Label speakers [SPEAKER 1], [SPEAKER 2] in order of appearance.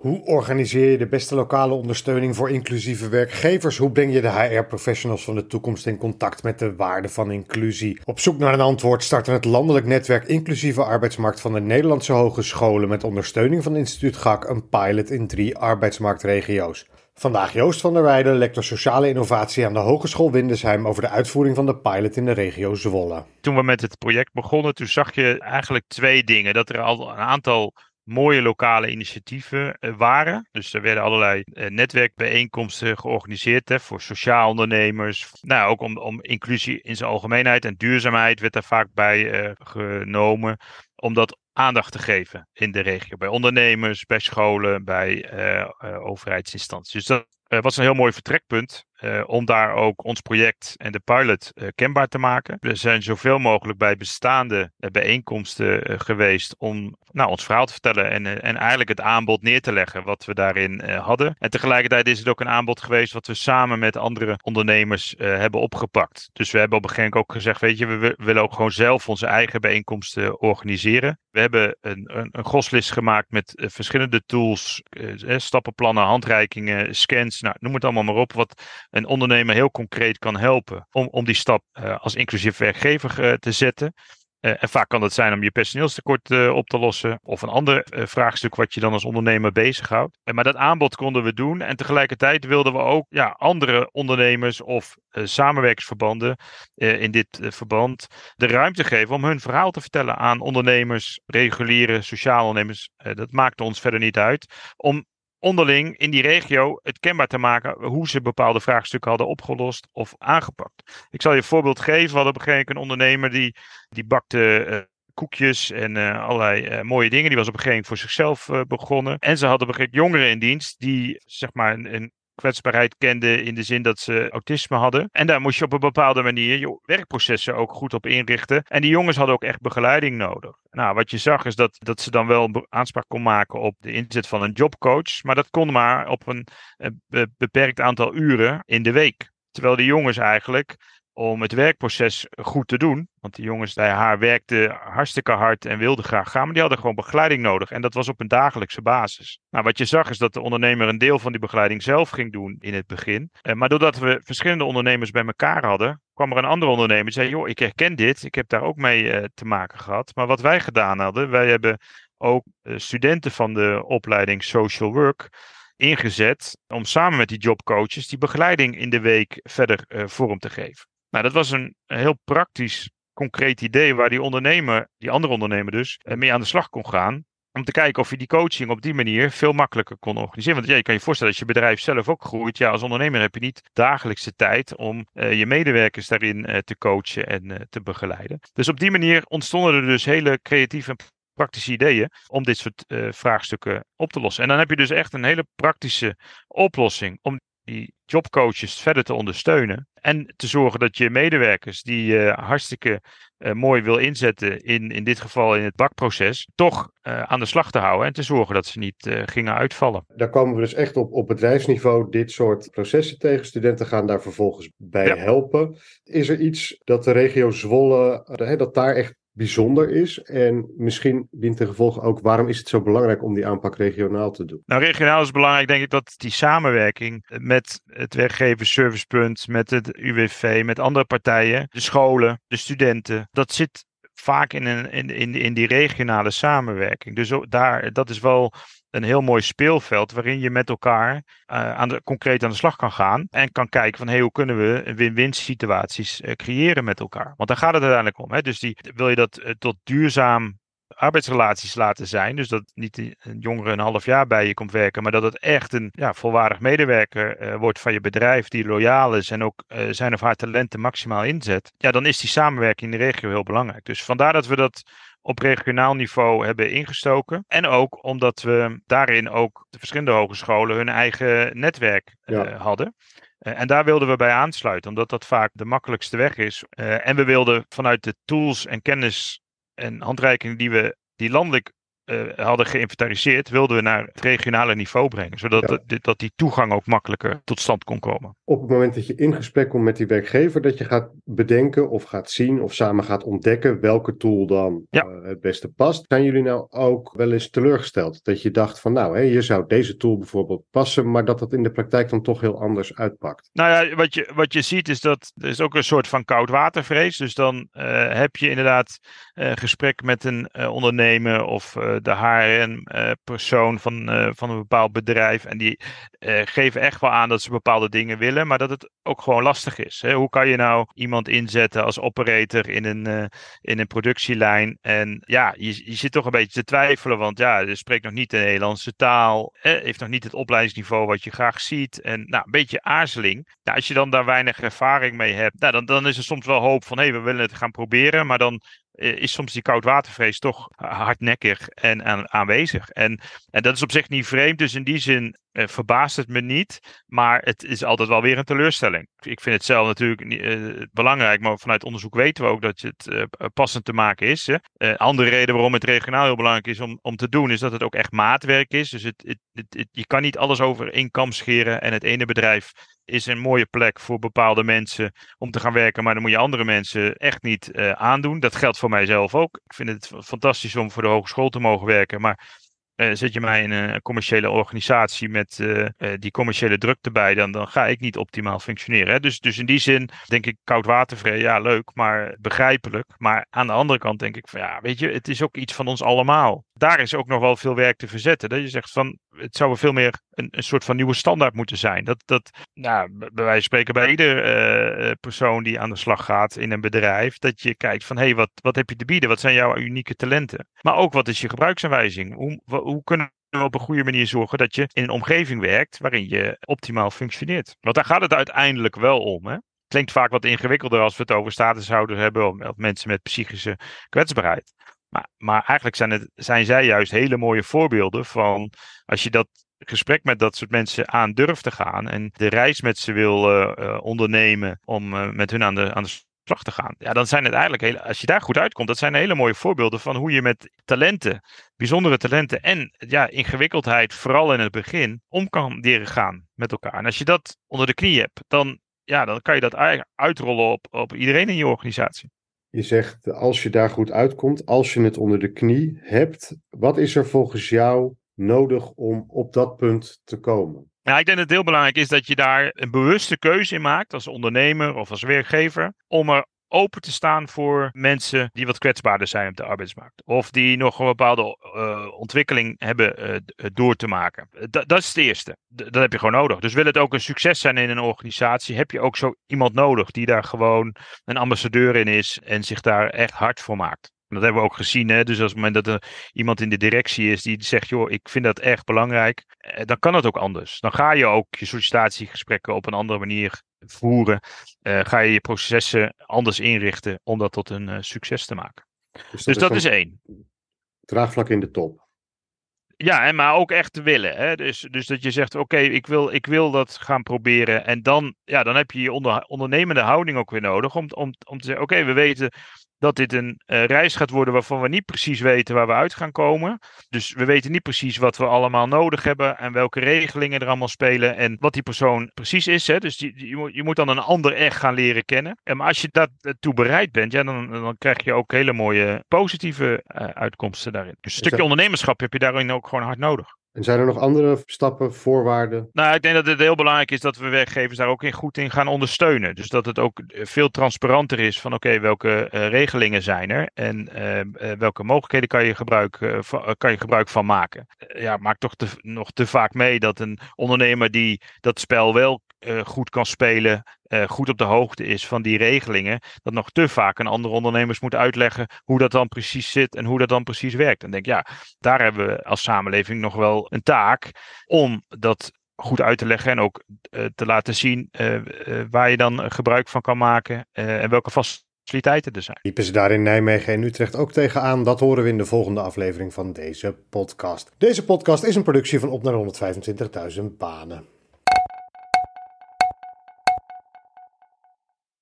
[SPEAKER 1] Hoe organiseer je de beste lokale ondersteuning voor inclusieve werkgevers? Hoe breng je de HR-professionals van de toekomst in contact met de waarde van inclusie? Op zoek naar een antwoord starten het landelijk netwerk Inclusieve Arbeidsmarkt van de Nederlandse Hogescholen met ondersteuning van instituut GAK een pilot in drie arbeidsmarktregio's. Vandaag Joost van der Weijden, lector sociale innovatie aan de Hogeschool Windesheim over de uitvoering van de pilot in de regio Zwolle.
[SPEAKER 2] Toen we met het project begonnen, toen zag je eigenlijk twee dingen. Dat er al een aantal mooie lokale initiatieven eh, waren. Dus er werden allerlei eh, netwerkbijeenkomsten georganiseerd hè, voor sociaal ondernemers. Nou, ook om, om inclusie in zijn algemeenheid en duurzaamheid werd daar vaak bij uh, genomen. Om dat aandacht te geven in de regio. Bij ondernemers, bij scholen, bij overheidsinstanties. Dus dat was een heel mooi vertrekpunt uh, om daar ook ons project en de pilot uh, kenbaar te maken. We zijn zoveel mogelijk bij bestaande uh, bijeenkomsten geweest om nou, ons verhaal te vertellen en, en eigenlijk het aanbod neer te leggen wat we daarin hadden. En tegelijkertijd is het ook een aanbod geweest wat we samen met andere ondernemers hebben opgepakt. Dus we hebben op een gegeven moment ook gezegd, weet je, we willen ook gewoon zelf onze eigen bijeenkomsten organiseren. We hebben een, een, een goslist gemaakt met verschillende tools, stappenplannen, handreikingen, scans, nou, noem het allemaal maar op, wat een ondernemer heel concreet kan helpen om, om die stap uh, als inclusief werkgever uh, te zetten. Uh, en vaak kan dat zijn om je personeelstekort op te lossen. Of een ander vraagstuk wat je dan als ondernemer bezighoudt. maar dat aanbod konden we doen. En tegelijkertijd wilden we ook ja, andere ondernemers of samenwerkingsverbanden in dit verband de ruimte geven om hun verhaal te vertellen aan ondernemers, reguliere sociale ondernemers. dat maakte ons verder niet uit. Om onderling in die regio het kenbaar te maken hoe ze bepaalde vraagstukken hadden opgelost of aangepakt. Ik zal je een voorbeeld geven. We hadden op een gegeven moment een ondernemer die, die bakte uh, koekjes en uh, allerlei uh, mooie dingen. Die was op een gegeven moment voor zichzelf begonnen. En ze hadden op een gegeven moment jongeren in dienst die zeg maar een, een kwetsbaarheid kenden in de zin dat ze autisme hadden. En daar moest je op een bepaalde manier je werkprocessen ook goed op inrichten. En die jongens hadden ook echt begeleiding nodig. Nou, wat je zag is dat, dat ze dan wel aanspraak kon maken op de inzet van een jobcoach. Maar dat kon maar op een, een beperkt aantal uren in de week. Terwijl die jongens eigenlijk om het werkproces goed te doen. Want die jongens bij haar werkten hartstikke hard en wilden graag gaan, maar die hadden gewoon begeleiding nodig. En dat was op een dagelijkse basis. Nou, wat je zag is dat de ondernemer een deel van die begeleiding zelf ging doen in het begin. Eh, maar doordat we verschillende ondernemers bij elkaar hadden, kwam er een andere ondernemer die zei: Joh, ik herken dit, ik heb daar ook mee uh, te maken gehad. Maar wat wij gedaan hadden, wij hebben ook uh, studenten van de opleiding Social Work ingezet om samen met die jobcoaches die begeleiding in de week verder vorm te geven. Nou, dat was een, heel praktisch, concreet idee waar die ondernemer, die andere ondernemer dus, eh, mee aan de slag kon gaan. Om te kijken of je die coaching op die manier veel makkelijker kon organiseren. Want ja, je kan je voorstellen, als je bedrijf zelf ook groeit, ja, als ondernemer heb je niet dagelijkse tijd om uh, je medewerkers daarin uh, te coachen en te begeleiden. Dus op die manier ontstonden er dus hele creatieve en praktische ideeën om dit soort vraagstukken op te lossen. En dan heb je dus echt een hele praktische oplossing om die jobcoaches verder te ondersteunen. En te zorgen dat je medewerkers die je hartstikke uh, mooi wil inzetten, in, in dit geval in het bakproces, toch uh, aan de slag te houden en te zorgen dat ze niet gingen uitvallen.
[SPEAKER 1] Daar komen we dus echt op, op bedrijfsniveau dit soort processen tegen. Studenten gaan daar vervolgens bij ja. helpen. Is er iets dat de regio Zwolle, dat daar echt bijzonder is? En misschien dient ten gevolge ook, waarom is het zo belangrijk om die aanpak regionaal te doen?
[SPEAKER 2] Nou, regionaal is belangrijk, denk ik, dat die samenwerking met het werkgeversservicepunt, met het UWV, met andere partijen, de scholen, de studenten, dat zit vaak in, een, in, in, in die regionale samenwerking. Dus daar, dat is wel een heel mooi speelveld waarin je met elkaar uh, aan de, concreet aan de slag kan gaan. En kan kijken van hey, hoe kunnen we win-win situaties uh, creëren met elkaar. Want daar gaat het uiteindelijk om. Hè? Dus die, wil je dat uh, tot duurzaam arbeidsrelaties laten zijn. Dus dat niet een jongere een half jaar bij je komt werken, maar dat het echt een ja, volwaardig medewerker wordt van je bedrijf die loyaal is en ook zijn of haar talenten maximaal inzet. Ja, dan is die samenwerking in de regio heel belangrijk. Dus vandaar dat we dat op regionaal niveau hebben ingestoken. En ook omdat we daarin ook de verschillende hogescholen hun eigen netwerk uh, ja. hadden. Uh, en daar wilden we bij aansluiten, omdat dat vaak de makkelijkste weg is. Uh, en we wilden vanuit de tools en kennis en handreikingen die we die landelijk hadden geïnventariseerd, wilden we naar het regionale niveau brengen. Zodat dat die toegang ook makkelijker tot stand kon komen.
[SPEAKER 1] Op het moment dat je in gesprek komt met die werkgever, dat je gaat bedenken of gaat zien of samen gaat ontdekken welke tool dan het beste past. Zijn jullie nou ook wel eens teleurgesteld? Dat je dacht van nou, hè, je zou deze tool bijvoorbeeld passen, maar dat dat in de praktijk dan toch heel anders uitpakt?
[SPEAKER 2] Nou ja, wat je, wat je ziet is dat er is ook een soort van koudwatervrees. Dus dan uh, heb je inderdaad gesprek met een ondernemer of de HRN-persoon van, van een bepaald bedrijf. En die geven echt wel aan dat ze bepaalde dingen willen, maar dat het ook gewoon lastig is. Hè? Hoe kan je nou iemand inzetten als operator in een, in een productielijn? En ja, je, je zit toch een beetje te twijfelen, want ja, je spreekt nog niet de Nederlandse taal, heeft nog niet het opleidingsniveau wat je graag ziet. En nou, een beetje aarzeling. Nou, als je dan daar weinig ervaring mee hebt, nou, dan, dan is er soms wel hoop van hé, hey, we willen het gaan proberen. Maar dan eh, is soms die koudwatervrees toch hardnekkig en, aanwezig. En, en dat is op zich niet vreemd. Dus in die zin uh, verbaast het me niet. Maar het is altijd wel weer een teleurstelling. Ik vind het zelf natuurlijk uh, belangrijk. Maar vanuit onderzoek weten we ook dat het uh, passend te maken is. Andere reden waarom het regionaal heel belangrijk is om, om te doen. Is dat het ook echt maatwerk is. Dus het, het, je kan niet alles over één kam scheren. En het ene bedrijf is een mooie plek voor bepaalde mensen om te gaan werken. Maar dan moet je andere mensen echt niet aandoen. Dat geldt voor mijzelf ook. Ik vind het fantastisch om voor de hogeschool te mogen werken. Maar uh, zet je mij in een commerciële organisatie met uh, die commerciële druk erbij, dan, dan ga ik niet optimaal functioneren. Hè? Dus, dus in die zin denk ik koudwatervrij, ja leuk, maar begrijpelijk. Maar aan de andere kant denk ik van ja, weet je, het is ook iets van ons allemaal. Daar is ook nog wel veel werk te verzetten. Dat je zegt van, het zou veel meer een, een soort van nieuwe standaard moeten zijn. Dat, dat nou, bij wijze van spreken bij ieder uh, persoon die aan de slag gaat in een bedrijf, dat je kijkt van hé, hey, wat, wat heb je te bieden? Wat zijn jouw unieke talenten? Maar ook wat is je gebruiksaanwijzing? Hoe, hoe kunnen we op een goede manier zorgen dat je in een omgeving werkt waarin je optimaal functioneert? Want daar gaat het uiteindelijk wel om. Hè? Klinkt vaak wat ingewikkelder als we het over statushouders hebben of mensen met psychische kwetsbaarheid. Maar, maar eigenlijk zijn, het, zijn zij juist hele mooie voorbeelden van als je dat gesprek met dat soort mensen aan durft te gaan en de reis met ze wil uh, ondernemen om uh, met hun aan de, aan de slag te gaan. Ja, dan zijn het eigenlijk, hele, als je daar goed uitkomt, dat zijn hele mooie voorbeelden van hoe je met talenten, bijzondere talenten en ja, ingewikkeldheid, vooral in het begin, om kan leren gaan met elkaar. En als je dat onder de knie hebt, dan, ja, dan kan je dat uitrollen op, op iedereen in je organisatie.
[SPEAKER 1] Je zegt, als je daar goed uitkomt, als je het onder de knie hebt, wat is er volgens jou nodig om op dat punt te komen?
[SPEAKER 2] Ja, ik denk dat het heel belangrijk is dat je daar een bewuste keuze in maakt als ondernemer of als werkgever. Om er open te staan voor mensen die wat kwetsbaarder zijn op de arbeidsmarkt. Of die nog een bepaalde uh, ontwikkeling hebben uh, door te maken. Dat is het eerste. Dat heb je gewoon nodig. Dus wil het ook een succes zijn in een organisatie, heb je ook zo iemand nodig die daar gewoon een ambassadeur in is en zich daar echt hard voor maakt. Dat hebben we ook gezien. Hè? Dus als het moment dat er iemand in de directie is die zegt: joh, ik vind dat echt belangrijk, eh, dan kan het ook anders. Dan ga je ook je sollicitatiegesprekken op een andere manier voeren. Uh, ga je je processen anders inrichten om dat tot een uh, succes te maken. Dus dat, dus is, dat is één.
[SPEAKER 1] Draagvlak in de top.
[SPEAKER 2] Ja, maar ook echt willen. Hè? Dus, dus dat je zegt, oké, ik, wil, ik wil dat gaan proberen. En dan, ja, dan heb je je onder, ondernemende houding ook weer nodig. Om, om, om te zeggen, oké, we weten dat dit een uh, reis gaat worden waarvan we niet precies weten waar we uit gaan komen. Dus we weten niet precies wat we allemaal nodig hebben en welke regelingen er allemaal spelen en wat die persoon precies is. Hè. Dus die, je, moet, je moet dan een ander echt gaan leren kennen. En maar als je daartoe bereid bent, ja, dan, dan krijg je ook hele mooie positieve uh, uitkomsten daarin. Dus een stukje ondernemerschap heb je daarin ook gewoon hard nodig.
[SPEAKER 1] En zijn er nog andere stappen, voorwaarden?
[SPEAKER 2] Nou, ik denk dat het heel belangrijk is dat we werkgevers daar ook in goed in gaan ondersteunen. Dus dat het ook veel transparanter is van oké, welke uh, regelingen zijn er en uh, welke mogelijkheden kan je gebruik, van, kan je gebruik van maken. ja, maak toch nog te vaak mee dat een ondernemer die dat spel wel goed kan spelen, uh, goed op de hoogte is van die regelingen, dat nog te vaak een andere ondernemers moet uitleggen hoe dat dan precies zit en hoe dat dan precies werkt. En denk, ja, daar hebben we als samenleving nog wel een taak om dat goed uit te leggen en ook uh, te laten zien waar je dan gebruik van kan maken en welke faciliteiten er zijn.
[SPEAKER 1] Liepen ze daar in Nijmegen en Utrecht ook tegenaan? Dat horen we in de volgende aflevering van deze podcast. Deze podcast is een productie van Op naar 125.000 banen.